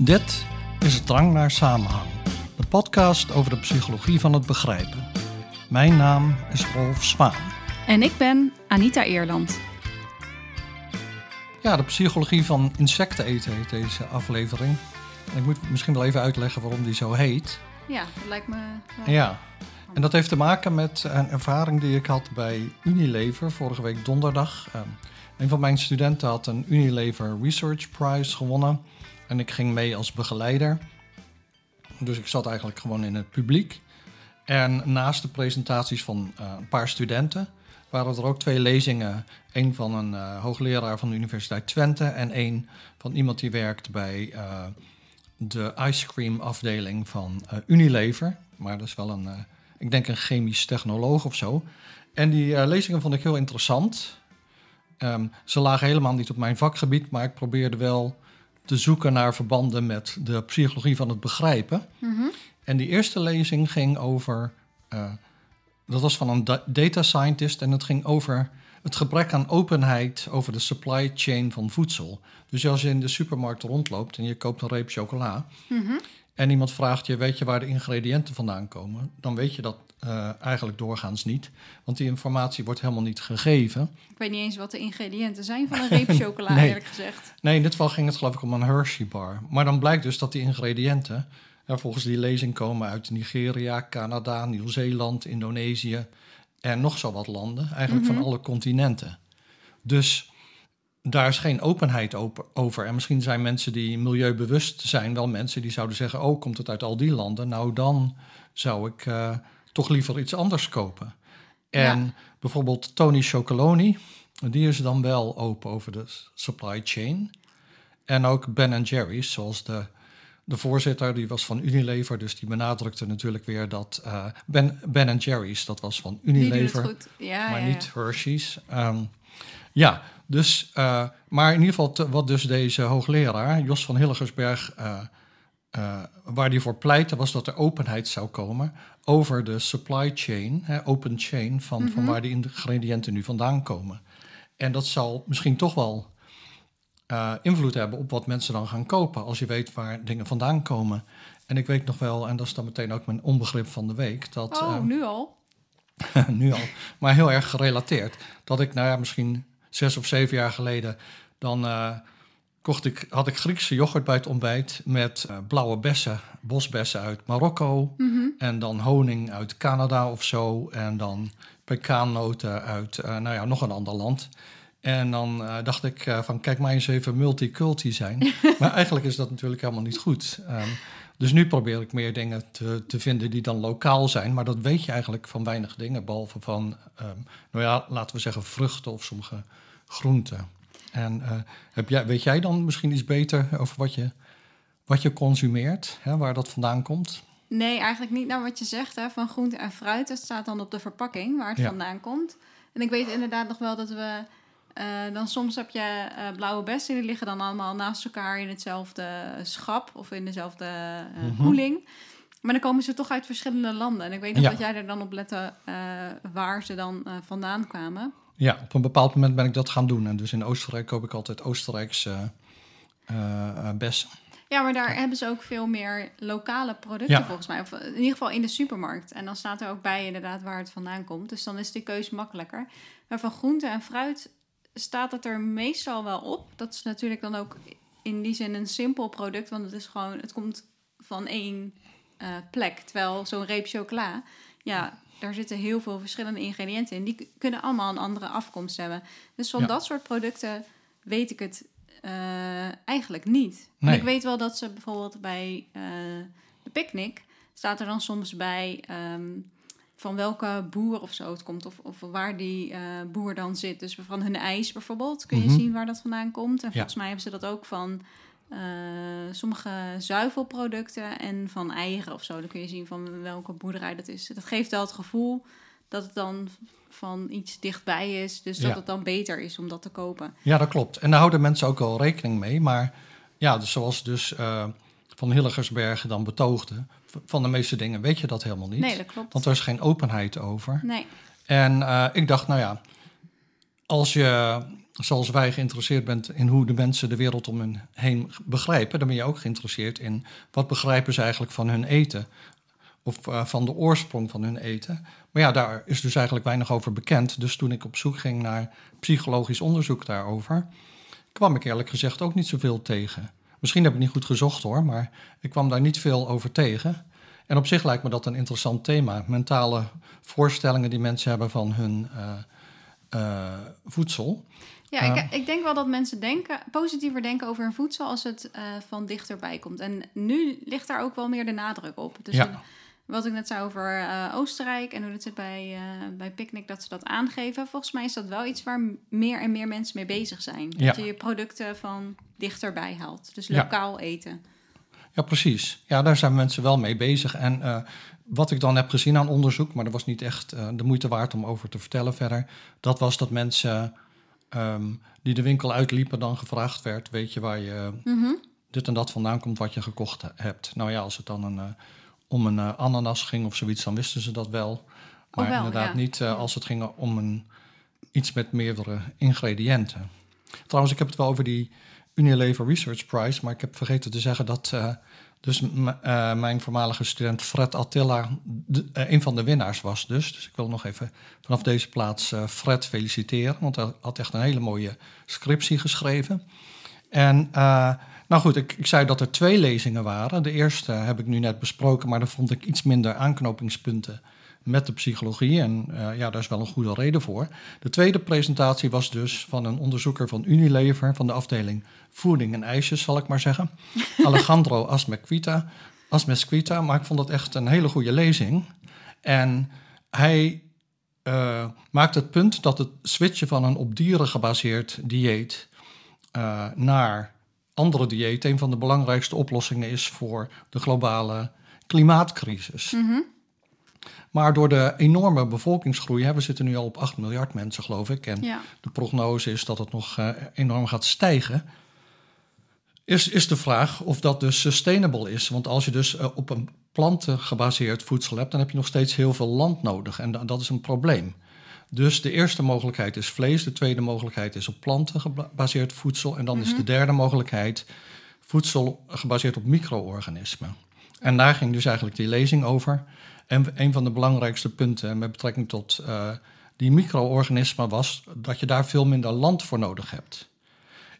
Dit is het Drang naar Samenhang, de podcast over de psychologie van het begrijpen. Mijn naam is Rolf Zwaan. En ik ben Anita Eerland. Ja, de psychologie van insecten eten heet deze aflevering. ik moet misschien wel even uitleggen waarom die zo heet. Ja, dat lijkt me wel. Ja, en dat heeft te maken met een ervaring die ik had bij Unilever vorige week donderdag. Ehm, een van mijn studenten had een Unilever Research Prize gewonnen. En ik ging mee als begeleider. Dus ik zat eigenlijk gewoon in het publiek. En naast de presentaties van uh, een paar studenten waren er ook twee lezingen. Eén van een uh, hoogleraar van de Universiteit Twente en één van iemand die werkt bij uh, de ice cream afdeling van Unilever. Maar dat is wel een, ik denk een chemisch technoloog of zo. En die lezingen vond ik heel interessant. Um, ze lagen helemaal niet op mijn vakgebied, maar ik probeerde wel te zoeken naar verbanden met de psychologie van het begrijpen. Mhm. En die eerste lezing ging over, uh, dat was van een data scientist en het ging over het gebrek aan openheid over de supply chain van voedsel. Dus als je in de supermarkt rondloopt en je koopt een reep chocola Mhm. En iemand vraagt je, weet je waar de ingrediënten vandaan komen? Dan weet je dat uh, eigenlijk doorgaans niet, want die informatie wordt helemaal niet gegeven. Ik weet niet eens wat de ingrediënten zijn van een reep chocola, nee. eerlijk gezegd. Nee, in dit geval ging het geloof ik om een Hershey bar. Maar dan blijkt dus dat die ingrediënten volgens die lezing komen uit Nigeria, Canada, Nieuw-Zeeland, Indonesië en nog zo wat landen, eigenlijk Mhm. van alle continenten. Dus daar is geen openheid over. En misschien zijn mensen die milieubewust zijn wel mensen die zouden zeggen: Oh, komt het uit al die landen? Nou, dan zou ik uh, toch liever iets anders kopen. En Ja. bijvoorbeeld Tony Chocoloni, die is dan wel open over de supply chain. En ook Ben Jerry's, zoals de, de voorzitter, die was van Unilever, dus die benadrukte natuurlijk weer dat uh, Ben, ben Jerry's, dat was van Unilever. Ja, maar ja, niet. Hershey's. Um, ja, dus, uh, maar in ieder geval te, wat dus deze hoogleraar, Jos van Hilligersberg, uh, uh, waar die voor pleitte, was dat er openheid zou komen over de supply chain, hè, open chain, van, Mhm. van waar die ingrediënten nu vandaan komen. En dat zal misschien toch wel invloed hebben op wat mensen dan gaan kopen, als je weet waar dingen vandaan komen. En ik weet nog wel, en dat is dan meteen ook mijn onbegrip van de week, dat Oh, nu al? nu al, maar heel erg gerelateerd. Dat ik, nou ja, misschien zes of zeven jaar geleden, dan uh, kocht ik, had ik Griekse yoghurt bij het ontbijt met uh, blauwe bessen, bosbessen uit Marokko. Mhm. En dan honing uit Canada of zo. En dan pekaannoten uit, uh, nou ja, nog een ander land. En dan uh, dacht ik uh, van, kijk maar eens even multiculti zijn. maar eigenlijk is dat natuurlijk helemaal niet goed. Um, dus nu probeer ik meer dingen te, te, vinden die dan lokaal zijn. Maar dat weet je eigenlijk van weinig dingen. Behalve van, um, nou ja, laten we zeggen vruchten of sommige groenten. En uh, heb jij, weet jij dan misschien iets beter over wat je, wat je consumeert? Hè, waar dat vandaan komt? Nee, eigenlijk niet naar wat je zegt hè, van groente en fruit. Dat staat dan op de verpakking waar het Ja. vandaan komt. En ik weet inderdaad nog wel dat we... eh, dan soms heb je eh, blauwe bessen, die liggen dan allemaal naast elkaar in hetzelfde schap of in dezelfde eh, Mhm. koeling. Maar dan komen ze toch uit verschillende landen. En ik weet nog Ja. dat jij er dan op lette waar ze dan vandaan kwamen. Ja, op een bepaald moment ben ik dat gaan doen. En dus in Oostenrijk koop ik altijd Oostenrijkse uh, uh, bessen. Ja, maar daar hebben ze ook veel meer lokale producten Ja. volgens mij. Of in ieder geval in de supermarkt. En dan staat er ook bij inderdaad waar het vandaan komt. Dus dan is die keuze makkelijker. Maar van groente en fruit staat het er meestal wel op. Dat is natuurlijk dan ook in die zin een simpel product. Want het is gewoon, het komt van één uh, plek. Terwijl zo'n reep chocola, ja, daar zitten heel veel verschillende ingrediënten in. Die kunnen allemaal een andere afkomst hebben. Dus van Ja. dat soort producten weet ik het uh, eigenlijk niet. En ik weet wel dat ze bijvoorbeeld bij uh, de picknick staat er dan soms bij um, van welke boer of zo het komt, of, of waar die uh, boer dan zit. Dus van hun ijs bijvoorbeeld kun je Mhm. zien waar dat vandaan komt. En Ja. volgens mij hebben ze dat ook van uh, sommige zuivelproducten en van eieren of zo. Dan kun je zien van welke boerderij dat is. Dat geeft wel het gevoel dat het dan van iets dichtbij is. Dus dat Ja. het dan beter is om dat te kopen. Ja, dat klopt. En daar houden mensen ook wel rekening mee. Maar ja, dus zoals dus uh, Van Hilligersbergen dan betoogde... van de meeste dingen weet je dat helemaal niet. Nee, dat klopt. Want er is geen openheid over. Nee. En uh, ik dacht, nou ja, als je zoals wij geïnteresseerd bent in hoe de mensen de wereld om hen heen begrijpen, dan ben je ook geïnteresseerd in wat begrijpen ze eigenlijk van hun eten. Of uh, van de oorsprong van hun eten. Maar ja, daar is dus eigenlijk weinig over bekend. Dus toen ik op zoek ging naar psychologisch onderzoek daarover, kwam ik eerlijk gezegd ook niet zoveel tegen. Misschien heb ik niet goed gezocht hoor, maar ik kwam daar niet veel over tegen. En op zich lijkt me dat een interessant thema. Mentale voorstellingen die mensen hebben van hun uh, uh, voedsel. Ja, ik, ik, denk wel dat mensen denken, positiever denken over hun voedsel als het uh, van dichterbij komt. En nu ligt daar ook wel meer de nadruk op. Dus ja. Wat ik net zei over uh, Oostenrijk en hoe het zit bij, uh, bij Picnic, dat ze dat aangeven. Volgens mij is dat wel iets waar meer en meer mensen mee bezig zijn. Ja. Dat je je producten van dichterbij haalt. Dus lokaal ja. eten. Ja, precies. Ja, daar zijn mensen wel mee bezig. En uh, wat ik dan heb gezien aan onderzoek, maar dat was niet echt de moeite waard om over te vertellen verder, dat was dat mensen um, die de winkel uitliepen dan gevraagd werd, weet je waar je mm -hmm. dit en dat vandaan komt wat je gekocht hebt. Nou ja, als het dan een, om een ananas ging of zoiets, dan wisten ze dat wel. Maar oh, wel, inderdaad ja. niet ja. als het ging om een, iets met meerdere ingrediënten. Trouwens, ik heb het wel over die Unilever Research Prize, maar ik heb vergeten te zeggen dat uh, dus mijn voormalige student Fred Attila de, een van de winnaars was. Dus. dus ik wil nog even vanaf deze plaats Fred feliciteren, want hij had echt een hele mooie scriptie geschreven. En nou goed, ik, ik, zei dat er twee lezingen waren. De eerste heb ik nu net besproken, maar daar vond ik iets minder aanknopingspunten met de psychologie. En uh, ja, daar is wel een goede reden voor. De tweede presentatie was dus van een onderzoeker van Unilever, van de afdeling voeding en ijsjes, zal ik maar zeggen. Alejandro Asmequita, Asmesquita. Maar ik vond dat echt een hele goede lezing. En hij uh, maakt het punt dat het switchen van een op dieren gebaseerd dieet uh, naar andere dieet een van de belangrijkste oplossingen is voor de globale klimaatcrisis. Mm -hmm. Maar door de enorme bevolkingsgroei, hè, we zitten nu al op 8 miljard mensen, geloof ik. En ja. de prognose is dat het nog uh, enorm gaat stijgen. Is, is de vraag of dat dus sustainable is. Want als je dus uh, op een planten gebaseerd voedsel hebt, dan heb je nog steeds heel veel land nodig. En dat is een probleem. Dus de eerste mogelijkheid is vlees, de tweede mogelijkheid is op planten gebaseerd voedsel. En dan mm -hmm. is de derde mogelijkheid voedsel gebaseerd op micro-organismen. En daar ging dus eigenlijk die lezing over. En een van de belangrijkste punten met betrekking tot uh, die micro-organismen was dat je daar veel minder land voor nodig hebt.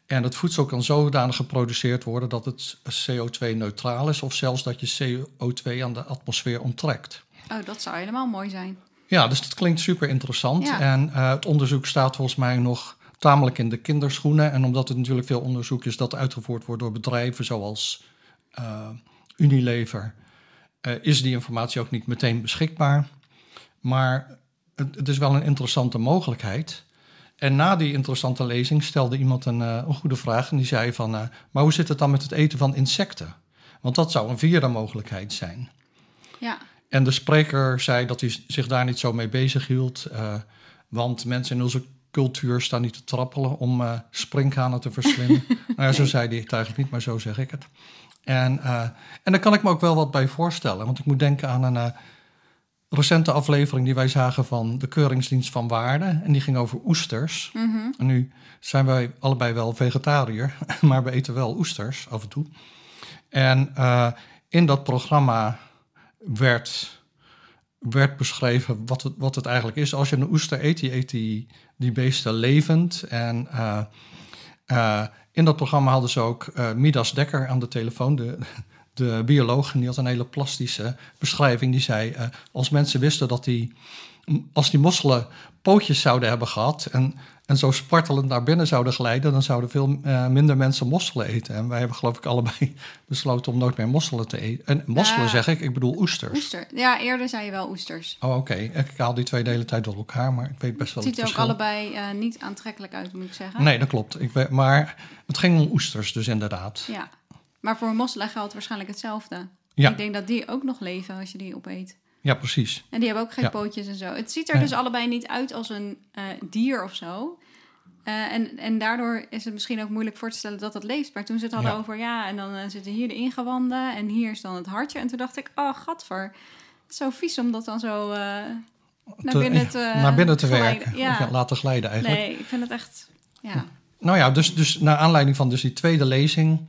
En het voedsel kan zodanig geproduceerd worden dat het CO2-neutraal is, of zelfs dat je CO2 aan de atmosfeer onttrekt. Oh, dat zou helemaal mooi zijn. Ja, dus dat klinkt super interessant. Ja. En uh, het onderzoek staat volgens mij nog tamelijk in de kinderschoenen. En omdat het natuurlijk veel onderzoek is dat uitgevoerd wordt door bedrijven zoals uh, Unilever, uh, is die informatie ook niet meteen beschikbaar. Maar het, het, is wel een interessante mogelijkheid. En na die interessante lezing stelde iemand een, een goede vraag. En die zei van, maar hoe zit het dan met het eten van insecten? Want dat zou een vierde mogelijkheid zijn. Ja. En de spreker zei dat hij zich daar niet zo mee bezig hield. Uh, want mensen in onze cultuur staan niet te trappelen om uh, te verslinden. nou ja, zo zei hij het eigenlijk niet, maar zo zeg ik het. En, uh, en daar kan ik me ook wel wat bij voorstellen. Want ik moet denken aan een recente aflevering die wij zagen van de Keuringsdienst van Waarde. En die ging over oesters. Mm -hmm. En nu zijn wij allebei wel vegetariër, maar we eten wel oesters af en toe. En in dat programma werd, werd beschreven wat het, wat het eigenlijk is. Als je een oester eet, je eet die, die beesten levend. En uh, uh, in dat programma hadden ze ook uh, Midas Dekker aan de telefoon, de, de bioloog. Die had een hele plastische beschrijving. Die zei, als mensen wisten dat die, als die mosselen pootjes zouden hebben gehad... en, en zo spartelend naar binnen zouden glijden... dan zouden veel uh, minder mensen mosselen eten. En wij hebben geloof ik allebei besloten om nooit meer mosselen te eten. En mosselen ja. zeg ik, ik bedoel oesters. Oester. Ja, eerder zei je wel oesters. Oh, oké. Okay. Ik haal die twee de hele tijd door elkaar, maar ik weet best wel het ziet het er ook allebei uh, niet aantrekkelijk uit, moet ik zeggen. Nee, dat klopt. Ik weet, maar het ging om oesters dus inderdaad. Ja, maar voor mosselen geldt waarschijnlijk hetzelfde. Ja. Ik denk dat die ook nog leven als je die opeet. Ja, precies. En die hebben ook geen ja. pootjes en zo. Het ziet er nee. dus allebei niet uit als een uh, dier of zo. Uh, en, en daardoor is het misschien ook moeilijk voor te stellen dat het leeft. Maar toen ze het hadden ja. over, ja, en dan uh, zitten hier de ingewanden en hier is dan het hartje. En toen dacht ik, oh, gadver. Het is zo vies om dat dan zo naar, te, binnen te naar binnen te glijden. werken. Ja. Of laten glijden eigenlijk. Nee, ik vind het echt Ja. Nou ja, dus, dus naar aanleiding van dus die tweede lezing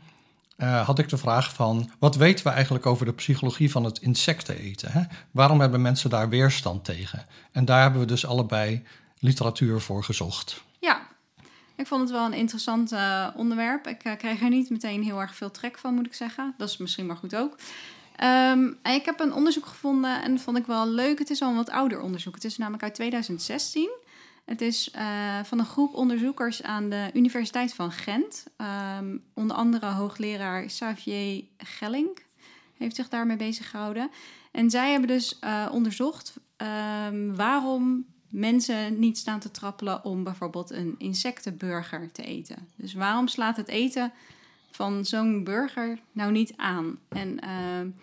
uh, had ik de vraag van... wat weten we eigenlijk over de psychologie van het insecten eten? Hè? Waarom hebben mensen daar weerstand tegen? En daar hebben we dus allebei literatuur voor gezocht. Ja, ik vond het wel een interessant uh, onderwerp. Ik uh, krijg er niet meteen heel erg veel trek van, moet ik zeggen. Dat is misschien maar goed ook. Um, ik heb een onderzoek gevonden en dat vond ik wel leuk. Het is al een wat ouder onderzoek. Het is namelijk uit 2016. Het is uh, van een groep onderzoekers aan de Universiteit van Gent. Um, onder andere hoogleraar Xavier Gelling heeft zich daarmee bezig gehouden. En zij hebben dus uh, onderzocht um, waarom mensen niet staan te trappelen om bijvoorbeeld een insectenburger te eten. Dus waarom slaat het eten van zo'n burger nou niet aan? En uh,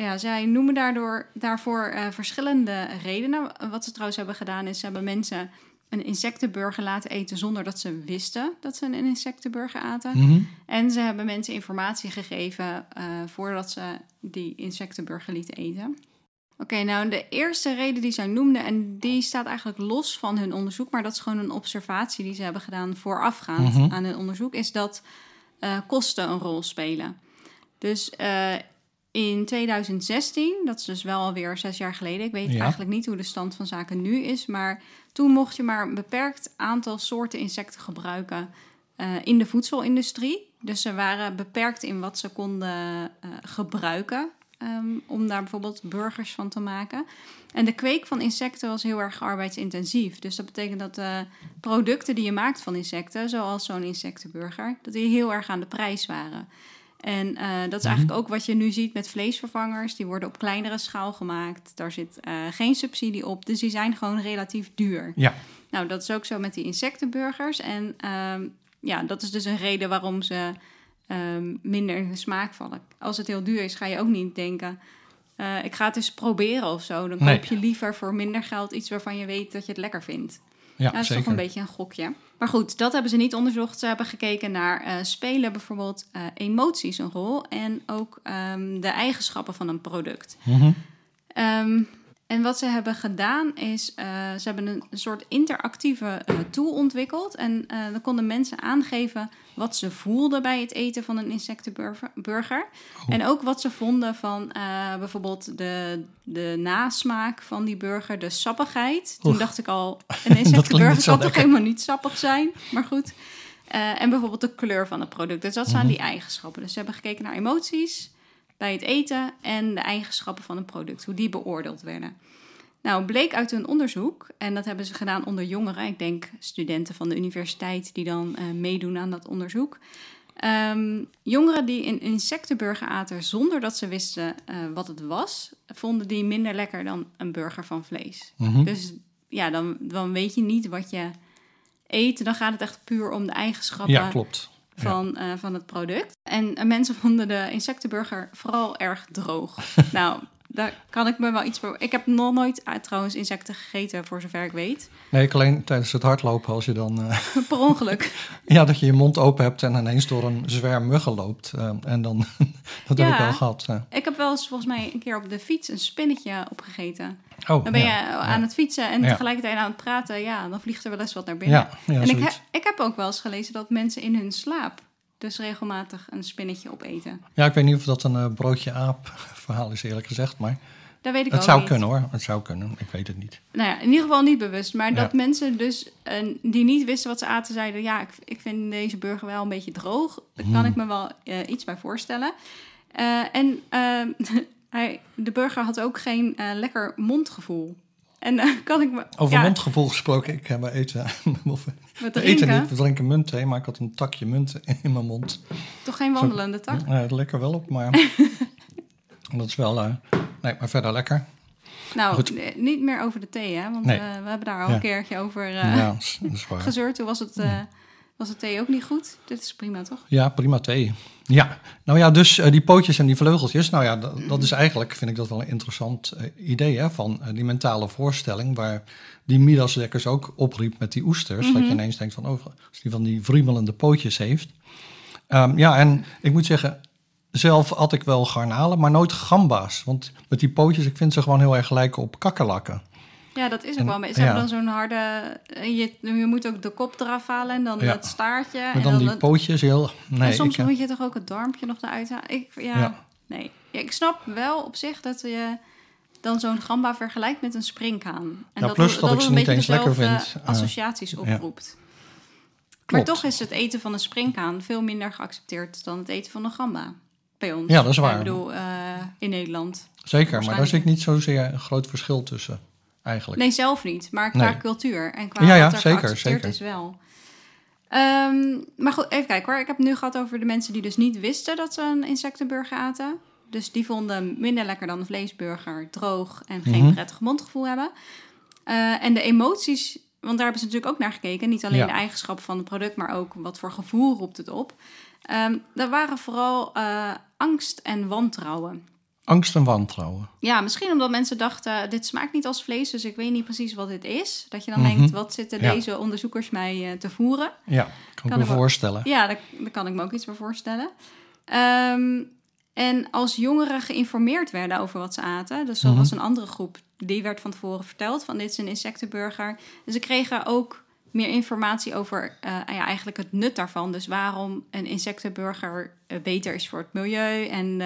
ja, zij noemen daardoor, daarvoor uh, verschillende redenen. Wat ze trouwens hebben gedaan is, ze hebben mensen een insectenburger laten eten zonder dat ze wisten dat ze een insectenburger aten. Mhm. En ze hebben mensen informatie gegeven uh, voordat ze die insectenburger lieten eten. Oké, nou de eerste reden die zij noemden, en die staat eigenlijk los van hun onderzoek, maar dat is gewoon een observatie die ze hebben gedaan voorafgaand Mhm. aan hun onderzoek, is dat uh, kosten een rol spelen. Dus uh, in 2016, dat is dus wel alweer zes jaar geleden, ik weet Ja. eigenlijk niet hoe de stand van zaken nu is, maar toen mocht je maar een beperkt aantal soorten insecten gebruiken uh, in de voedselindustrie. Dus ze waren beperkt in wat ze konden uh, gebruiken um, om daar bijvoorbeeld burgers van te maken. En de kweek van insecten was heel erg arbeidsintensief. Dus dat betekent dat de producten die je maakt van insecten, zoals zo'n insectenburger, dat die heel erg aan de prijs waren. En uh, dat is eigenlijk ook wat je nu ziet met vleesvervangers. Die worden op kleinere schaal gemaakt. Daar zit uh, geen subsidie op. Dus die zijn gewoon relatief duur. Ja. Nou, dat is ook zo met die insectenburgers. En um, ja, dat is dus een reden waarom ze um, minder in smaak vallen. Als het heel duur is, ga je ook niet denken... Uh, ik ga het eens proberen of zo. Dan koop Nee. je liever voor minder geld iets waarvan je weet dat je het lekker vindt. Ja, dat is zeker. toch een beetje een gokje. Maar goed, dat hebben ze niet onderzocht. Ze hebben gekeken naar uh, spelen bijvoorbeeld uh, emoties een rol. En ook um, de eigenschappen van een product. Um, en wat ze hebben gedaan is, uh, ze hebben een, soort interactieve uh, tool ontwikkeld. En uh, dan konden mensen aangeven wat ze voelden bij het eten van een insectenburger. Oh. En ook wat ze vonden van bijvoorbeeld de, de nasmaak van die burger, de sappigheid. Toen Oef. dacht ik al, een insectenburger kan toch helemaal niet sappig zijn? Maar goed. En bijvoorbeeld de kleur van het product. Dus dat zijn Mhm. die eigenschappen. Dus ze hebben gekeken naar emoties bij het eten en de eigenschappen van een product, hoe die beoordeeld werden. Nou, bleek uit hun onderzoek, en dat hebben ze gedaan onder jongeren, ik denk studenten van de universiteit die dan uh, meedoen aan dat onderzoek. Um, jongeren die een insectenburger aten zonder dat ze wisten uh, wat het was, vonden die minder lekker dan een burger van vlees. Mhm. Dus ja, dan, dan weet je niet wat je eet. Dan gaat het echt puur om de eigenschappen Ja, klopt. Van, uh, van het product. En uh, mensen vonden de insectenburger vooral erg droog. nou, daar kan ik me wel iets voor. Ik heb nog nooit uh, trouwens insecten gegeten, voor zover ik weet. Nee, ik alleen tijdens het hardlopen als je dan... eh, per ongeluk. ja, dat je je mond open hebt en ineens door een zwerm muggen loopt. Uh, en dan, dat Ja. heb ik al gehad. Ik heb wel eens volgens mij een keer op de fiets een spinnetje opgegeten. Oh, Dan ben je aan ja. het fietsen en tegelijkertijd aan het praten. Ja, dan vliegt er wel eens wat naar binnen. En ik, he- ik heb ook wel eens gelezen dat mensen in hun slaap dus regelmatig een spinnetje opeten. Ja, ik weet niet of dat een eh, broodje aap verhaal is eerlijk gezegd, maar Dat weet ik het zou niet. kunnen hoor. Het zou kunnen, ik weet het niet. Nou ja, in ieder geval niet bewust. Maar dat Ja. mensen dus eh, die niet wisten wat ze aten, zeiden... ja, ik, ik vind deze burger wel een beetje droog. Daar kan Hmm. ik me wel eh, iets bij voorstellen. En eh, hij, de burger had ook geen lekker mondgevoel. En eh, kan ik me... Over ja, mondgevoel gesproken, ik heb eten. of, we eten niet, we drinken muntthee, maar ik had een takje munt in mijn mond. toch geen wandelende tak? Ja, het lekker wel op, maar dat is wel... eh, nee, maar verder lekker. Nou, Goed. eh, niet meer over de thee, hè? Want Nee. eh, we hebben daar al Ja. een keertje over eh ja, gezeurd. Toen was het, eh, was het thee ook niet goed. Dit is prima, toch? Ja, prima thee. Ja, nou ja, dus eh, die pootjes en die vleugeltjes. Nou ja, dat, is eigenlijk, vind ik dat wel een interessant eh, idee, hè, van eh, die mentale voorstelling, waar die Midas-dekkers ook opriep met die oesters. Dat je ineens denkt van, oh, als die van die vriemelende pootjes heeft. Ehm, ja, en ik moet zeggen, zelf had ik wel garnalen, maar nooit gamba's. Want met die pootjes, ik vind ze gewoon heel erg lijken op kakkerlakken. Ja, dat is ook En- wel. beetje- Ze ja. hebben dan zo'n harde... eh, Je, je moet ook de kop eraf halen en dan Ja. het staartje. Maar en dan die pootjes heel... Nee, en soms ik, moet je toch ook het darmpje nog eruit halen. Ik, ja, Ja. nee. Ja, ik snap wel op zich dat je dan zo'n gamba vergelijkt met een springhaan. En Ja, plus het- dat ik ze een niet beetje eens lekker dezelfde vind. Eh, associaties oproept. Maar toch is het eten van een springhaan veel minder geaccepteerd dan het eten van een gamba. Bij ons. Ja, dat is waar. Ik bedoel, eh, in Nederland. Zeker, maar daar zit niet zozeer een groot verschil tussen, eigenlijk. Nee, zelf niet. Maar qua Nee. cultuur en qua Ja, ja, wat er zeker, zeker. is wel. Ehm, maar goed, even kijken hoor. Ik heb het nu gehad over de mensen die dus niet wisten dat ze een insectenburger aten. Dus die vonden minder lekker dan een vleesburger, droog en geen Mhm. prettig mondgevoel hebben. Eh, en de emoties, want daar hebben ze natuurlijk ook naar gekeken. Niet alleen Ja. de eigenschappen van het product, maar ook wat voor gevoel roept het op. Ehm dat waren vooral eh, angst en wantrouwen. Angst en wantrouwen. Ja, misschien omdat mensen dachten, dit smaakt niet als vlees, dus ik weet niet precies wat dit is. Dat je dan Mhm. denkt, wat zitten Ja. deze onderzoekers mij eh, te voeren? Ja, kan, Kan ik me voorstellen. Ja, daar, daar kan ik me ook iets voor voorstellen. Ehm, en als jongeren geïnformeerd werden over wat ze aten, dus dat Mhm. was een andere groep, die werd van tevoren verteld van dit is een insectenburger. En ze kregen ook meer informatie over eh, ja, eigenlijk het nut daarvan. Dus waarom een insectenburger eh, beter is voor het milieu en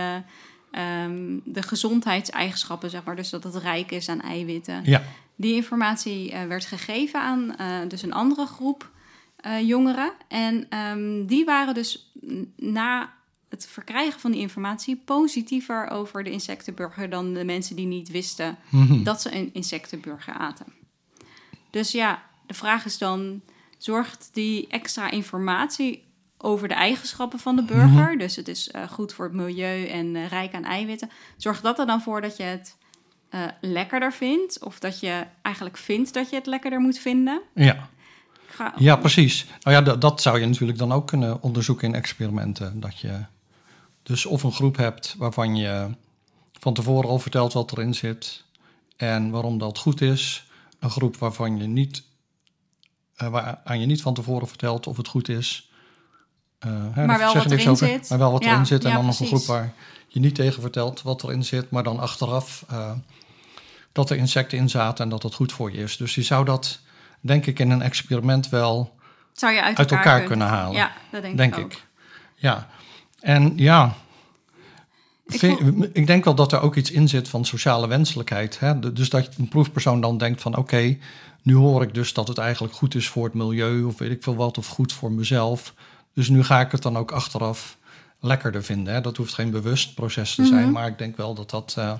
ehm, de gezondheidseigenschappen, zeg maar. Dus dat het rijk is aan eiwitten. Ja, Die informatie eh, werd gegeven aan eh, dus een andere groep eh, jongeren. En ehm, die waren dus na het verkrijgen van die informatie positiever over de insectenburger dan de mensen die niet wisten Mhm. dat ze een insectenburger aten. Dus ja, de vraag is dan: zorgt die extra informatie over de eigenschappen van de burger, dus het is eh, goed voor het milieu en eh, rijk aan eiwitten, zorgt dat er dan voor dat je het eh, lekkerder vindt? Of dat je eigenlijk vindt dat je het lekkerder moet vinden? ja. Ga- ja, precies. Nou ja, dat, dat zou je natuurlijk dan ook kunnen onderzoeken in experimenten. Dat je dus of een groep hebt waarvan je van tevoren al vertelt wat erin zit en waarom dat goed is. Een groep waarvan je niet, waaraan je niet van tevoren vertelt of het goed is. Eh, hè, Maar wel zeg wat erin over, zit. Maar wel wat Ja, erin zit. En ja, dan nog een groep waar je niet tegen vertelt wat erin zit, maar dan achteraf eh, dat er insecten in zaten en dat het goed voor je is. Dus je zou dat, denk ik, in een experiment wel zou je uit, uit elkaar kunnen halen. Ja, dat denk, denk ik ook. ik. Ja, en ja. Ik vind- Ik, denk wel dat er ook iets in zit van sociale wenselijkheid. Hè? Dus dat een proefpersoon dan denkt van oké, nu hoor ik dus dat het eigenlijk goed is voor het milieu of weet ik veel wat, of goed voor mezelf. Dus nu ga ik het dan ook achteraf lekkerder vinden. Hè? Dat hoeft geen bewust proces te zijn, Mhm. maar ik denk wel dat dat, eh,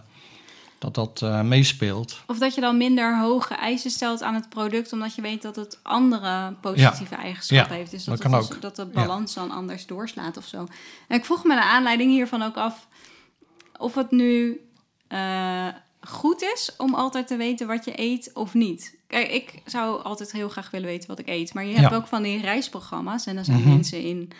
dat, dat eh, meespeelt. Of dat je dan minder hoge eisen stelt aan het product, omdat je weet dat het andere positieve eigenschappen Ja, heeft. Dus dat dat, het dus- ook. dat de Ja. balans dan anders doorslaat of zo. En ik vroeg me naar aanleiding hiervan ook af of het nu eh, goed is om altijd te weten wat je eet of niet. Kijk, ik zou altijd heel graag willen weten wat ik eet. Maar je hebt Ja. ook van die reisprogramma's. En dan zijn Mhm. mensen in,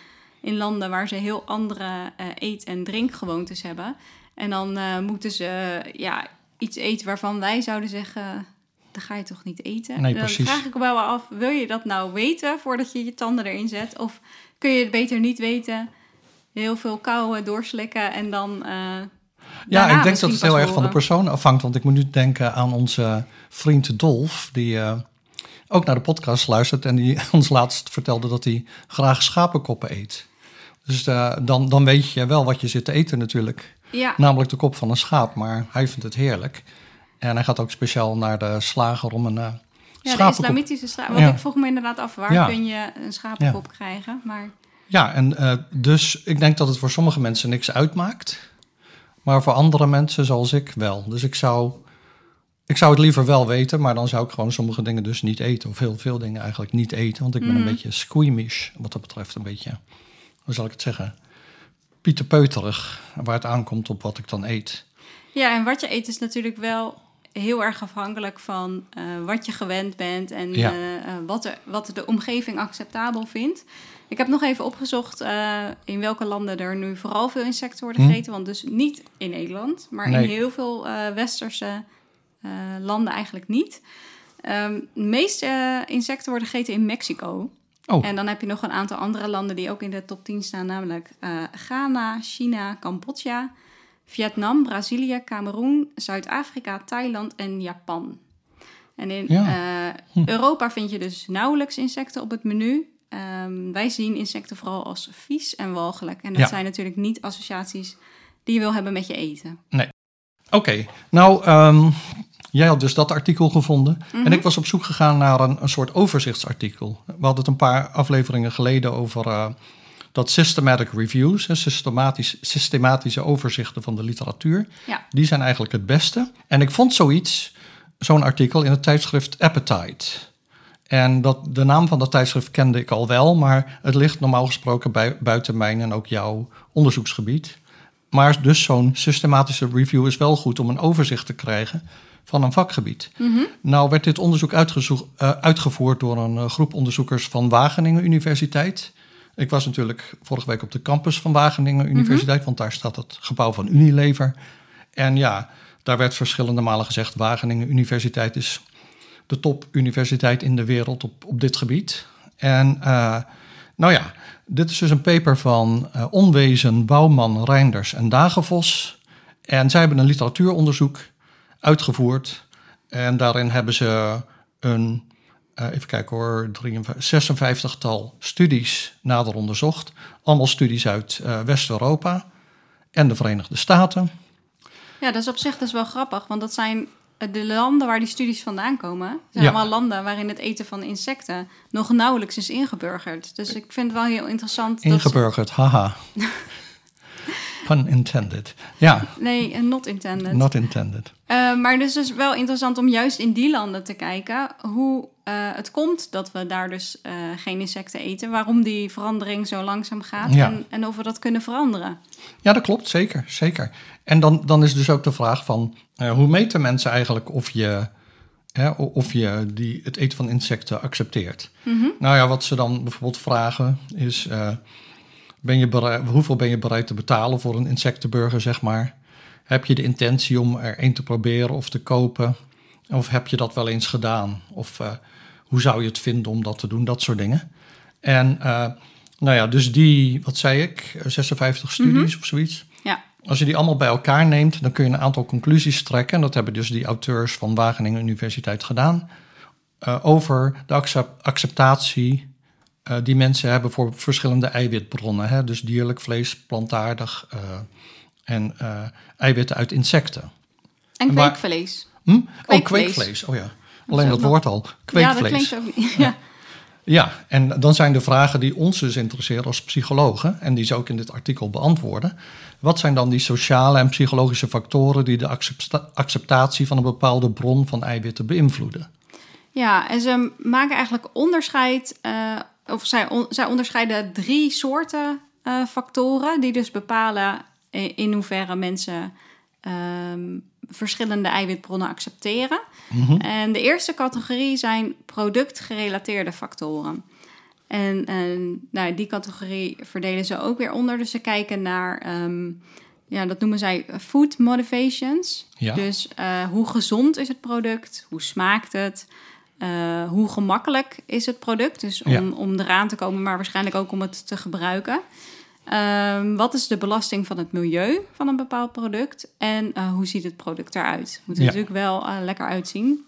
in landen waar ze heel andere eh, eet- en drinkgewoontes hebben. En dan eh, moeten ze eh, ja, iets eten waarvan wij zouden zeggen... Dat ga je toch niet eten? Nee, dan precies. vraag ik me wel af, wil je dat nou weten voordat je je tanden erin zet? Of kun je het beter niet weten, heel veel kauwen, doorslikken en dan... eh, Ja, ik denk dat het heel erg van de horen? persoon afhangt. Want ik moet nu denken aan onze vriend Dolf, die eh, ook naar de podcast luistert. En die ons laatst vertelde dat hij graag schapenkoppen eet. Dus eh, dan, dan weet je wel wat je zit te eten natuurlijk. Ja, Namelijk de kop van een schaap, maar hij vindt het heerlijk. En hij gaat ook speciaal naar de slager om een eh ja de islamitische schaap. Want Ja. ik vroeg me inderdaad af, waar Ja. kun je een schapenkop krijgen? Maar Ja, en eh, dus ik denk dat het voor sommige mensen niks uitmaakt. Maar voor andere mensen, zoals ik, wel. Dus ik zou, ik zou het liever wel weten, maar dan zou ik gewoon sommige dingen dus niet eten. Of heel veel dingen eigenlijk niet eten. Want ik ben een Mhm. beetje squeamish, wat dat betreft. Een beetje, hoe zal ik het zeggen? Pieterpeuterig, waar het aankomt op wat ik dan eet. Ja, en wat je eet is natuurlijk wel heel erg afhankelijk van eh, wat je gewend bent en Ja. eh, eh, wat, de, wat de omgeving acceptabel vindt. Ik heb nog even opgezocht eh, in welke landen er nu vooral veel insecten worden Hm. gegeten. Want dus niet in Nederland, maar Nee. in heel veel eh, westerse eh, landen eigenlijk niet. Ehm, de meeste insecten worden gegeten in Mexico. Oh, En dan heb je nog een aantal andere landen die ook in de top 10 staan, namelijk Ghana, China, Cambodja, Vietnam, Brazilië, Cameroen, Zuid-Afrika, Thailand en Japan. En in Ja. Hm. Europa vind je dus nauwelijks insecten op het menu. Ehm, wij zien insecten vooral als vies en walgelijk. En dat Ja. zijn natuurlijk niet associaties die je wil hebben met je eten. Oké, nou, ehm, jij had dus dat artikel gevonden. Mhm. En ik was op zoek gegaan naar een, een soort overzichtsartikel. We hadden het een paar afleveringen geleden over eh, dat systematic reviews, systematisch, systematische overzichten van de literatuur. Ja. Die zijn eigenlijk het beste. En ik vond zoiets, zo'n artikel in het tijdschrift Appetite. En dat, de naam van dat tijdschrift kende ik al wel, maar het ligt normaal gesproken bij, buiten mijn en ook jouw onderzoeksgebied. Maar dus zo'n systematische review is wel goed om een overzicht te krijgen van een vakgebied. Mhm. Nou werd dit onderzoek eh, uitgevoerd door een eh, groep onderzoekers van Wageningen Universiteit. Ik was natuurlijk vorige week op de campus van Wageningen Universiteit, want daar staat het gebouw van Unilever. En ja, daar werd verschillende malen gezegd: Wageningen Universiteit is de topuniversiteit in de wereld op, op dit gebied. En eh, nou ja, dit is dus een paper van eh, Onwezen, Bouwman, Reinders en Dagenvos. En zij hebben een literatuuronderzoek uitgevoerd. En daarin hebben ze een, eh, even kijken hoor, 53, 56-tal studies nader onderzocht. Allemaal studies uit West-Europa en de Verenigde Staten. Ja, dat is op zich dus wel grappig, want dat zijn de landen waar die studies vandaan komen. zijn Ja. allemaal landen waarin het eten van insecten nog nauwelijks is ingeburgerd. Dus ik vind het wel heel interessant. dat- Ingeburgerd, haha. Pun intended. Ja, Nee, not intended. not intended. Eh, maar dus is wel interessant om juist in die landen te kijken hoe eh, het komt dat we daar dus eh, geen insecten eten. Waarom die verandering zo langzaam gaat Ja. en, en of we dat kunnen veranderen. Ja, dat klopt, zeker, zeker. En dan, dan is dus ook de vraag van... hoe meten mensen eigenlijk of je, hè, of je die, het eten van insecten accepteert? Mhm. Nou ja, wat ze dan bijvoorbeeld vragen is... ben je bereid, hoeveel ben je bereid te betalen voor een insectenburger, zeg maar? Heb je de intentie om er een te proberen of te kopen? Of heb je dat wel eens gedaan? Of eh, hoe zou je het vinden om dat te doen? Dat soort dingen. En eh, nou ja, dus die, wat zei ik, eh, 56 studies of zoiets. Ja. Als je die allemaal bij elkaar neemt, dan kun je een aantal conclusies trekken. En dat hebben dus die auteurs van Wageningen Universiteit gedaan. over de accep- acceptatie eh, die mensen hebben voor verschillende eiwitbronnen. Hè? Dus dierlijk vlees, plantaardig eh, en eh, eiwitten uit insecten. En kweekvlees. Hm? Oh, Kweekvlees. kweekvlees. Oh ja, alleen dat woord al. Ja, Kweekvlees. dat klinkt ook niet. Ja. Ja, en dan zijn de vragen die ons dus interesseren als psychologen, en die ze ook in dit artikel beantwoorden. Wat zijn dan die sociale en psychologische factoren die de accepta- acceptatie van een bepaalde bron van eiwitten beïnvloeden? Ja, en ze maken eigenlijk onderscheid, of zij, on- zij onderscheiden drie soorten eh, factoren die dus bepalen in hoeverre mensen ehm, verschillende eiwitbronnen accepteren. Mhm. En de eerste categorie zijn productgerelateerde factoren. En, en nou, die categorie verdelen ze ook weer onder. Dus ze kijken naar, ehm, ja, dat noemen zij food motivations. Ja. Dus eh, hoe gezond is het product? Hoe smaakt het? Eh, hoe gemakkelijk is het product? Dus om, Ja. om eraan te komen, maar waarschijnlijk ook om het te gebruiken. Ehm, wat is de belasting van het milieu van een bepaald product? En eh, hoe ziet het product eruit? Het moet er Ja. natuurlijk wel eh, lekker uitzien.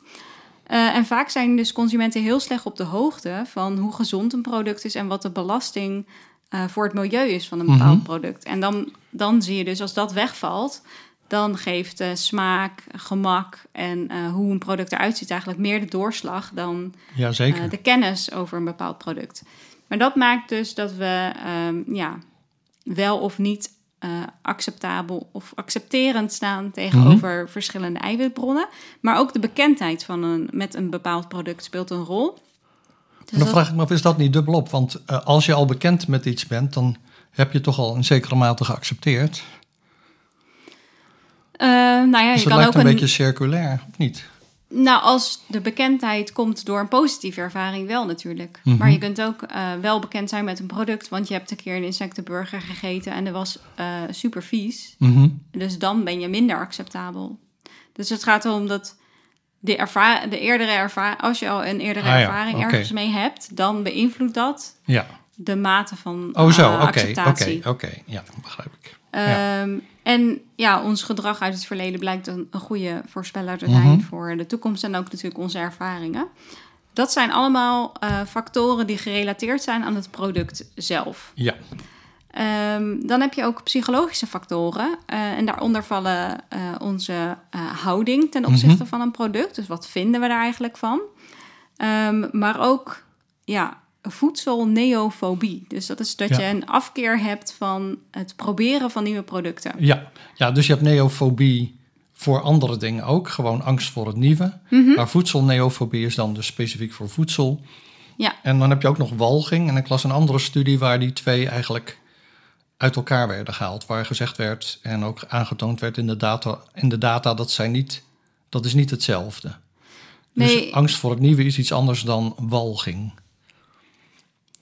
En vaak zijn dus consumenten heel slecht op de hoogte van hoe gezond een product is en wat de belasting voor het milieu is van een bepaald Mhm. product. En dan, dan zie je dus als dat wegvalt, dan geeft smaak, gemak en eh, hoe een product eruit ziet eigenlijk meer de doorslag dan Ja, zeker. eh, de kennis over een bepaald product. Maar dat maakt dus dat we ehm, ja, wel of niet eh, acceptabel of accepterend staan tegenover verschillende eiwitbronnen. Maar ook de bekendheid van een, met een bepaald product speelt een rol. Dus dan dat- vraag ik me af, is dat niet dubbelop? Want als je al bekend met iets bent, dan heb je toch al in zekere mate geaccepteerd. Eh, nou ja, dus je kan lijkt ook een een, beetje circulair, of niet? Nou, als de bekendheid komt door een positieve ervaring, wel natuurlijk. Mhm. Maar je kunt ook eh, wel bekend zijn met een product, want je hebt een keer een insectenburger gegeten en dat was eh, super vies. Mhm. Dus dan ben je minder acceptabel. Dus het gaat erom dat de, erva- de eerdere ervaring, als je al een eerdere Ah ja, ervaring ergens mee hebt, dan beïnvloedt dat Ja. de mate van Oh zo, eh, oké, oké, acceptatie. oké. Ja, begrijp ik. Ja. En ja, ons gedrag uit het verleden blijkt een, een goede voorspeller te zijn Mhm. voor de toekomst en ook natuurlijk onze ervaringen. Dat zijn allemaal eh, factoren die gerelateerd zijn aan het product zelf. Ja. Ehm, dan heb je ook psychologische factoren. eh, en daaronder vallen eh, onze houding ten opzichte van een product. Dus wat vinden we daar eigenlijk van? Ehm, maar ook ja, voedselneofobie. Dus dat is dat Ja. je een afkeer hebt van het proberen van nieuwe producten. Ja. ja, dus je hebt neofobie voor andere dingen ook. Gewoon angst voor het nieuwe. Mhm. Maar voedselneofobie is dan dus specifiek voor voedsel. Ja. En dan heb je ook nog walging. En ik las een andere studie waar die twee eigenlijk uit elkaar werden gehaald. Waar gezegd werd en ook aangetoond werd in de data, in de data dat zij niet, dat is niet hetzelfde. Dus Nee. angst voor het nieuwe is iets anders dan walging.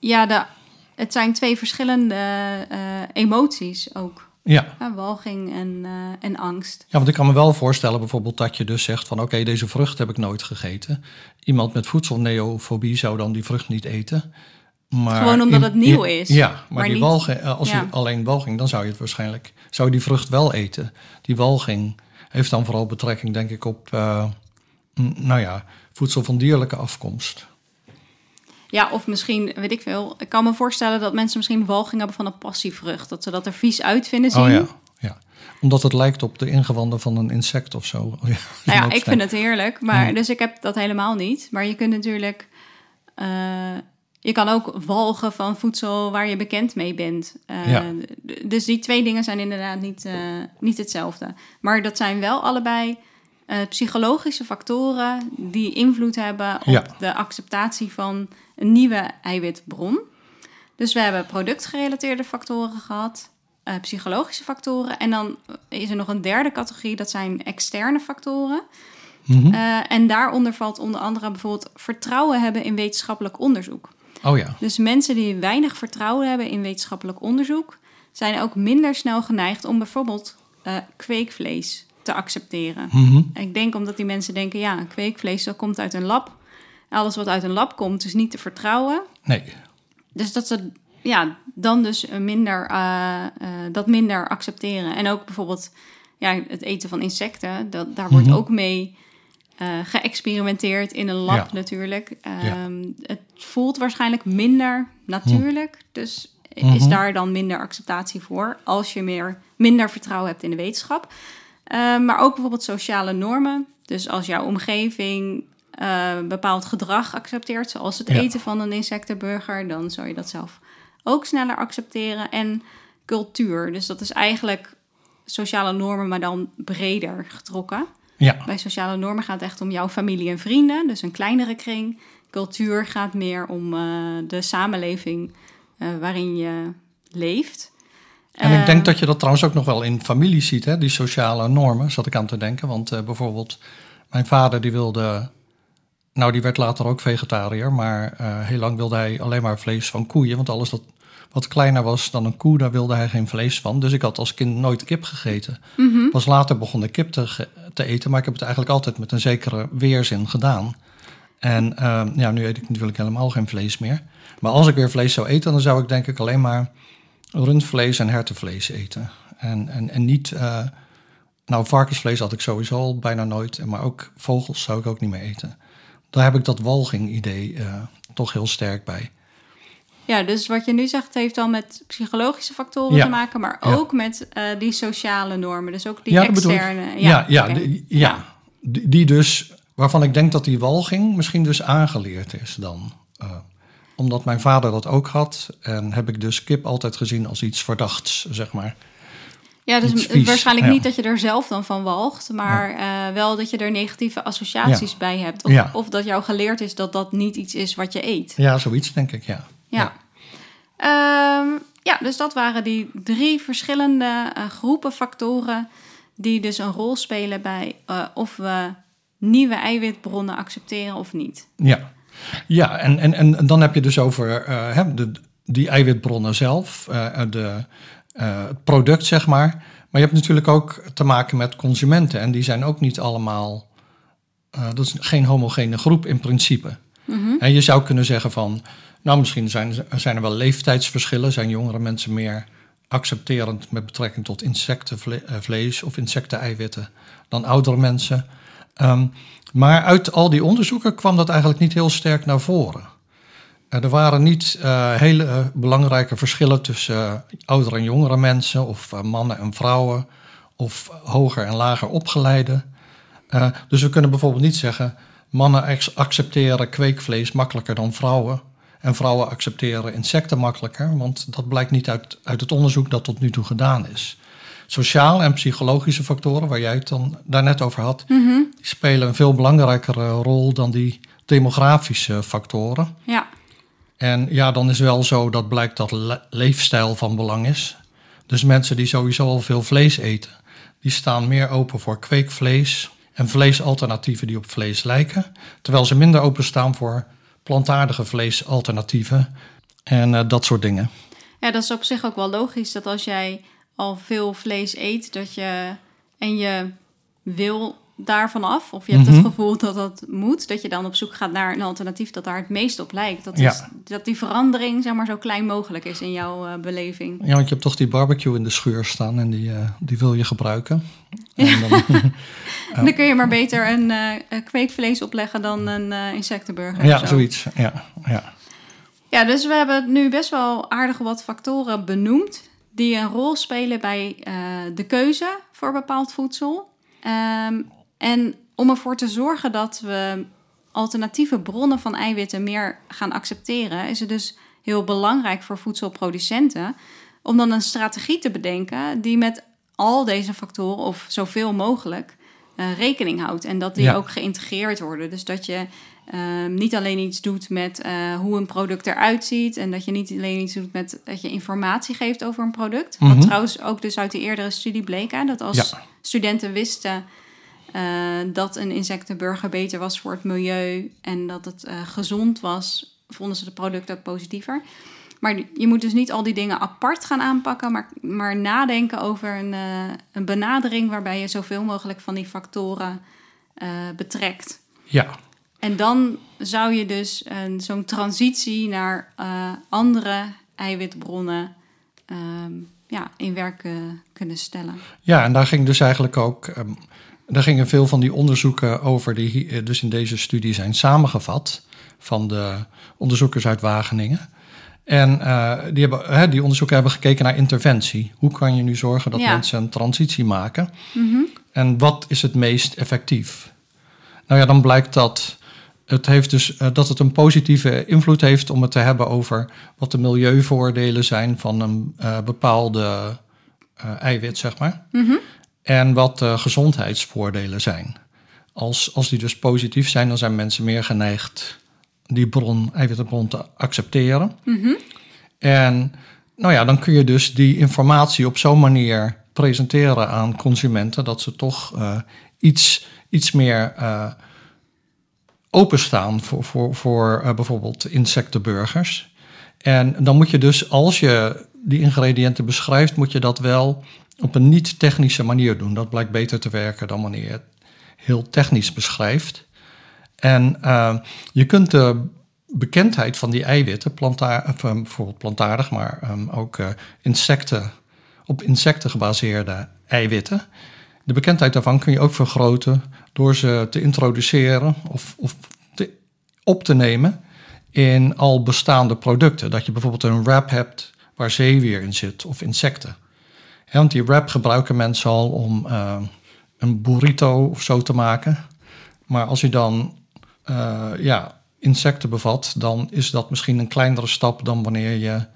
Ja, de, het zijn twee verschillende eh, emoties ook. Ja. Ja, walging en, eh, en angst. ja, want ik kan me wel voorstellen bijvoorbeeld dat je dus zegt van oké, deze vrucht heb ik nooit gegeten. Iemand met voedselneofobie zou dan die vrucht niet eten. Maar Gewoon omdat in- het nieuw is, Ja, maar, maar die niet- walging, eh, als ja. je alleen walging, dan zou je het waarschijnlijk, zou je die vrucht wel eten. Die walging heeft dan vooral betrekking, denk ik, op, nou ja, voedsel van dierlijke afkomst. Ja, of misschien, weet ik veel. Ik kan me voorstellen dat mensen misschien walging hebben van een passievrucht. Dat ze dat er vies uit vinden zien. Oh ja, ja. Omdat het lijkt op de ingewanden van een insect of zo. Ja, Nou ja, ik vind het heerlijk. Maar, Ja. Dus ik heb dat helemaal niet. Maar je kunt natuurlijk... eh, je kan ook walgen van voedsel waar je bekend mee bent. Eh, Ja. Dus die twee dingen zijn inderdaad niet, eh, niet hetzelfde. Maar dat zijn wel allebei psychologische factoren... die invloed hebben op Ja. de acceptatie van een nieuwe eiwitbron. Dus we hebben productgerelateerde factoren gehad... eh, psychologische factoren. En dan is er nog een derde categorie, dat zijn externe factoren. Mhm. Eh, en daaronder valt onder andere bijvoorbeeld vertrouwen hebben in wetenschappelijk onderzoek. Oh ja, Dus mensen die weinig vertrouwen hebben in wetenschappelijk onderzoek, zijn ook minder snel geneigd om bijvoorbeeld eh, kweekvlees te accepteren. Mhm. Ik denk omdat die mensen denken, ja, kweekvlees dat komt uit een lab. Alles wat uit een lab komt is niet te vertrouwen. nee. Dus dat ze ja, dan dus minder, eh, eh, dat minder accepteren. En ook bijvoorbeeld ja, het eten van insecten, dat, daar wordt Mhm. ook mee eh, geëxperimenteerd in een lab Ja. natuurlijk. Ehm, Het voelt waarschijnlijk minder natuurlijk. Dus is Mhm. daar dan minder acceptatie voor als je meer, minder vertrouwen hebt in de wetenschap. Ehm, maar ook bijvoorbeeld sociale normen. Dus als jouw omgeving eh, bepaald gedrag accepteert, zoals het Ja. eten van een insectenburger, dan zou je dat zelf ook sneller accepteren. En cultuur, dus dat is eigenlijk sociale normen, maar dan breder getrokken. Ja, Bij sociale normen gaat het echt om jouw familie en vrienden, dus een kleinere kring. Cultuur gaat meer om eh, de samenleving eh, waarin je leeft. en ik Ehm, denk dat je dat trouwens ook nog wel in families ziet, hè? die sociale normen, zat ik aan te denken. Want bijvoorbeeld, mijn vader die wilde, nou die werd later ook vegetariër, maar eh, heel lang wilde hij alleen maar vlees van koeien. Want alles dat wat kleiner was dan een koe, daar wilde hij geen vlees van. Dus ik had als kind nooit kip gegeten. mhm. Pas later begon ik kip te, te eten, maar ik heb het eigenlijk altijd met een zekere weerzin gedaan. En ehm, ja, nu eet ik natuurlijk helemaal geen vlees meer. Maar als ik weer vlees zou eten, dan zou ik denk ik alleen maar rundvlees en hertenvlees eten. En, en, en niet, eh, nou varkensvlees had ik sowieso al bijna nooit, maar ook vogels zou ik ook niet meer eten. Daar heb ik dat walging-idee eh, toch heel sterk bij. Ja, dus wat je nu zegt heeft dan met psychologische factoren Ja. te maken, maar Ja. ook met eh, die sociale normen. Dus ook die Ja, externe. Ja, ja, die- ja. Die, die dus, waarvan ik denk dat die walging misschien dus aangeleerd is dan. Eh, omdat mijn vader dat ook had. En heb ik dus kip altijd gezien als iets verdachts, zeg maar. Ja, dus waarschijnlijk ja. niet dat je er zelf dan van walgt, maar eh, wel dat je er negatieve associaties bij hebt. Of, of dat jou geleerd is dat dat niet iets is wat je eet. Ja, zoiets denk ik, ja. Ja. Ehm, ja, dus dat waren die drie verschillende eh, groepen factoren die dus een rol spelen bij eh, of we nieuwe eiwitbronnen accepteren of niet. Ja, ja en, en, en dan heb je dus over hè, de, die eiwitbronnen zelf, de, het product, zeg maar. Maar je hebt natuurlijk ook te maken met consumenten. En die zijn ook niet allemaal, eh, dat is geen homogene groep in principe. En je zou kunnen zeggen van, nou misschien zijn, zijn er wel leeftijdsverschillen. Zijn jongere mensen meer accepterend met betrekking tot insectenvlees of insecteneiwitten dan oudere mensen. Ehm, maar uit al die onderzoeken kwam dat eigenlijk niet heel sterk naar voren. Er waren niet uh, hele belangrijke verschillen tussen oudere en jongere mensen, of mannen en vrouwen, of hoger en lager opgeleide. dus we kunnen bijvoorbeeld niet zeggen: mannen accepteren kweekvlees makkelijker dan vrouwen. En vrouwen accepteren insecten makkelijker, want dat blijkt niet uit, uit het onderzoek dat tot nu toe gedaan is. Sociaal en psychologische factoren, waar jij het dan daarnet over had, Mhm. die spelen een veel belangrijkere rol dan die demografische factoren. Ja. En ja, dan is wel zo dat blijkt dat le- leefstijl van belang is. Dus mensen die sowieso al veel vlees eten, die staan meer open voor kweekvlees en vleesalternatieven die op vlees lijken. Terwijl ze minder openstaan voor plantaardige vleesalternatieven en eh, dat soort dingen. ja, dat is op zich ook wel logisch dat als jij al veel vlees eet, dat je en je wil daarvan af, of je hebt Mhm. het gevoel dat dat moet, dat je dan op zoek gaat naar een alternatief dat daar het meest op lijkt. Dat, Ja. is, dat die verandering zeg maar zo klein mogelijk is in jouw eh, beleving. Ja, want je hebt toch die barbecue in de schuur staan en die, eh, die wil je gebruiken. En dan, Dan kun je maar beter een eh, kweekvlees opleggen dan een insectenburger. ja, zo. zoiets. Ja, ja. Ja, dus we hebben nu best wel aardig wat factoren benoemd die een rol spelen bij de keuze voor bepaald voedsel. Ehm, en om ervoor te zorgen dat we alternatieve bronnen van eiwitten meer gaan accepteren, is het dus heel belangrijk voor voedselproducenten om dan een strategie te bedenken die met al deze factoren of zoveel mogelijk eh, rekening houdt. En dat die Ja. ook geïntegreerd worden. Dus dat je ehm, niet alleen iets doet met eh, hoe een product eruit ziet. En dat je niet alleen iets doet met dat je informatie geeft over een product. Mhm. Wat trouwens ook dus uit die eerdere studie bleek. Hè, dat als Ja. studenten wisten eh, dat een insectenburger beter was voor het milieu. En dat het eh, gezond was, vonden ze het product ook positiever. Maar je moet dus niet al die dingen apart gaan aanpakken, maar, maar nadenken over een, eh, een benadering waarbij je zoveel mogelijk van die factoren betrekt. ja. En dan zou je dus een- zo'n transitie naar andere eiwitbronnen ehm, ja, in werk kunnen stellen. Ja, en daar ging dus eigenlijk ook. ehm, daar gingen veel van die onderzoeken over, die eh, dus in deze studie zijn samengevat. van de onderzoekers uit Wageningen. En eh, die, hebben, hè, die onderzoeken hebben gekeken naar interventie. Hoe kan je nu zorgen dat Ja. mensen een transitie maken? Mhm. En wat is het meest effectief? Nou ja, dan blijkt dat het, heeft dus, eh, dat het een positieve invloed heeft om het te hebben over wat de milieuvoordelen zijn van een bepaalde eiwit, zeg maar. Mhm. En wat de gezondheidsvoordelen zijn. Als, als die dus positief zijn, dan zijn mensen meer geneigd die bron, eiwittenbron te accepteren. Mhm. En nou ja, dan kun je dus die informatie op zo'n manier presenteren aan consumenten dat ze toch eh, iets, iets meer eh, openstaan voor, voor, voor eh, bijvoorbeeld insectenburgers. En dan moet je dus, als je die ingrediënten beschrijft, moet je dat wel op een niet-technische manier doen. Dat blijkt beter te werken dan wanneer je het heel technisch beschrijft. En eh, je kunt de bekendheid van die eiwitten, planta of, eh, bijvoorbeeld plantaardig, maar ehm, ook eh, insecten, op insecten gebaseerde eiwitten. De bekendheid daarvan kun je ook vergroten door ze te introduceren of, of op te nemen in al bestaande producten. Dat je bijvoorbeeld een wrap hebt waar zeewier in zit of insecten. Want die wrap gebruiken mensen al om eh, een burrito of zo te maken. Maar als je dan eh, ja, insecten bevat, dan is dat misschien een kleinere stap dan wanneer je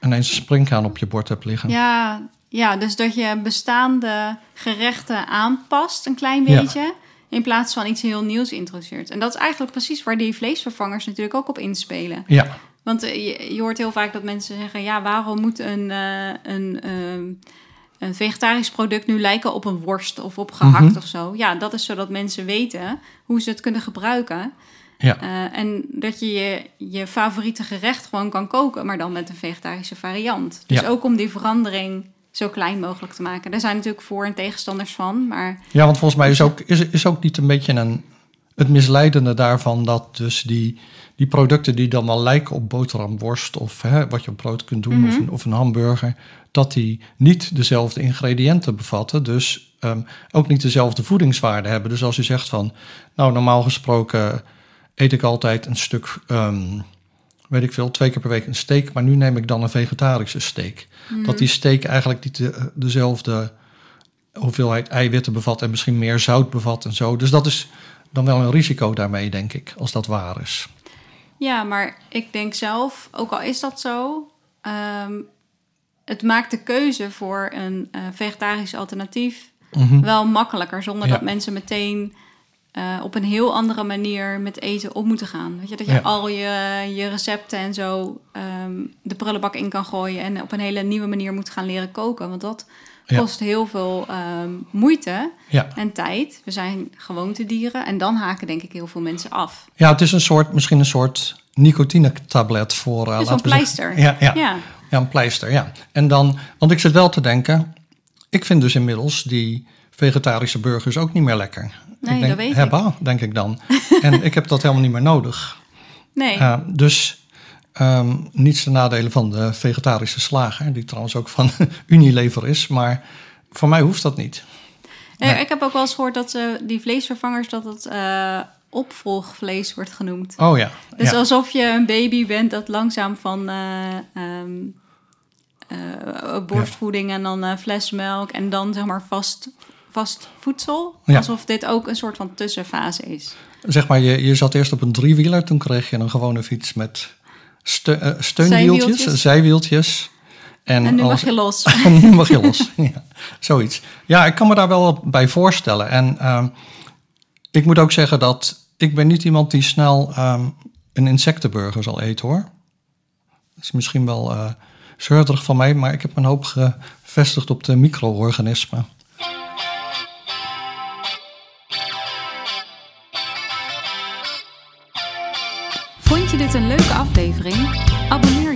ineens een springhaan op je bord hebt liggen. Ja, ja, dus dat je bestaande gerechten aanpast een klein Ja. beetje. In plaats van iets heel nieuws introduceert. En dat is eigenlijk precies waar die vleesvervangers natuurlijk ook op inspelen. Ja, Want eh, je, je hoort heel vaak dat mensen zeggen: ja, waarom moet een, eh, een, ehm, een vegetarisch product nu lijken op een worst of op gehakt Mhm. of zo? Ja, dat is zodat mensen weten hoe ze het kunnen gebruiken. ja. Eh, en dat je, je je favoriete gerecht gewoon kan koken, maar dan met een vegetarische variant. Dus Ja. ook om die verandering zo klein mogelijk te maken. Daar zijn natuurlijk voor- en tegenstanders van, maar ja want volgens mij is ook, is, is ook niet een beetje een, het misleidende daarvan dat dus die, die producten die dan wel lijken op boterhamworst of hè, wat je op brood kunt doen of, Mhm. een, of een hamburger, dat die niet dezelfde ingrediënten bevatten. Dus ehm, ook niet dezelfde voedingswaarde hebben. Dus als u zegt van, nou normaal gesproken eet ik altijd een stuk, ehm, weet ik veel, twee keer per week een steak, maar nu neem ik dan een vegetarische steak. Mhm. Dat die steak eigenlijk niet de- dezelfde hoeveelheid eiwitten bevat en misschien meer zout bevat en zo. Dus dat is dan wel een risico daarmee, denk ik, als dat waar is. Ja, maar ik denk zelf, ook al is dat zo, ehm, het maakt de keuze voor een eh, vegetarisch alternatief Mhm. wel makkelijker, zonder Ja. dat mensen meteen eh, op een heel andere manier met eten op moeten gaan. Weet je, dat je Ja. al je, je recepten en zo ehm, de prullenbak in kan gooien en op een hele nieuwe manier moet gaan leren koken. Want dat Ja. kost heel veel ehm, moeite Ja. en tijd. We zijn gewoontedieren en dan haken denk ik heel veel mensen af. ja, het is een soort, misschien een soort nicotine-tablet voor... uh, wel een pleister. Ja, ja. ja. Ja, een pleister, ja. En dan, want ik zit wel te denken, ik vind dus inmiddels die vegetarische burgers ook niet meer lekker. Nee, ik denk, dat weet ik. hebba, denk ik dan. en ik heb dat helemaal niet meer nodig. Nee. Uh, dus ehm, niets te nadelen van de vegetarische slager, die trouwens ook van Unilever is, maar voor mij hoeft dat niet. Nee. Ik heb ook wel eens gehoord dat ze die vleesvervangers dat het eh, opvolgvlees wordt genoemd. Oh ja, Dus ja. alsof je een baby bent dat langzaam van eh, ehm, eh, borstvoeding en dan eh flesmelk en dan zeg maar vast, vast voedsel. Ja. Alsof dit ook een soort van tussenfase is. zeg maar, je, je zat eerst op een driewieler, toen kreeg je een gewone fiets met ste- eh, steunwieltjes, Zijwieltjes. zijwieltjes. En, En, nu als- mag je los. En nu mag je los. ja, zoiets. Ja, ik kan me daar wel bij voorstellen. En ehm, ik moet ook zeggen dat ik ben niet iemand die snel ehm, een insectenburger zal eten hoor. Dat is misschien wel eh zeurderig van mij, maar ik heb mijn hoop gevestigd op de micro-organismen. Vond je dit een leuke aflevering? Abonneer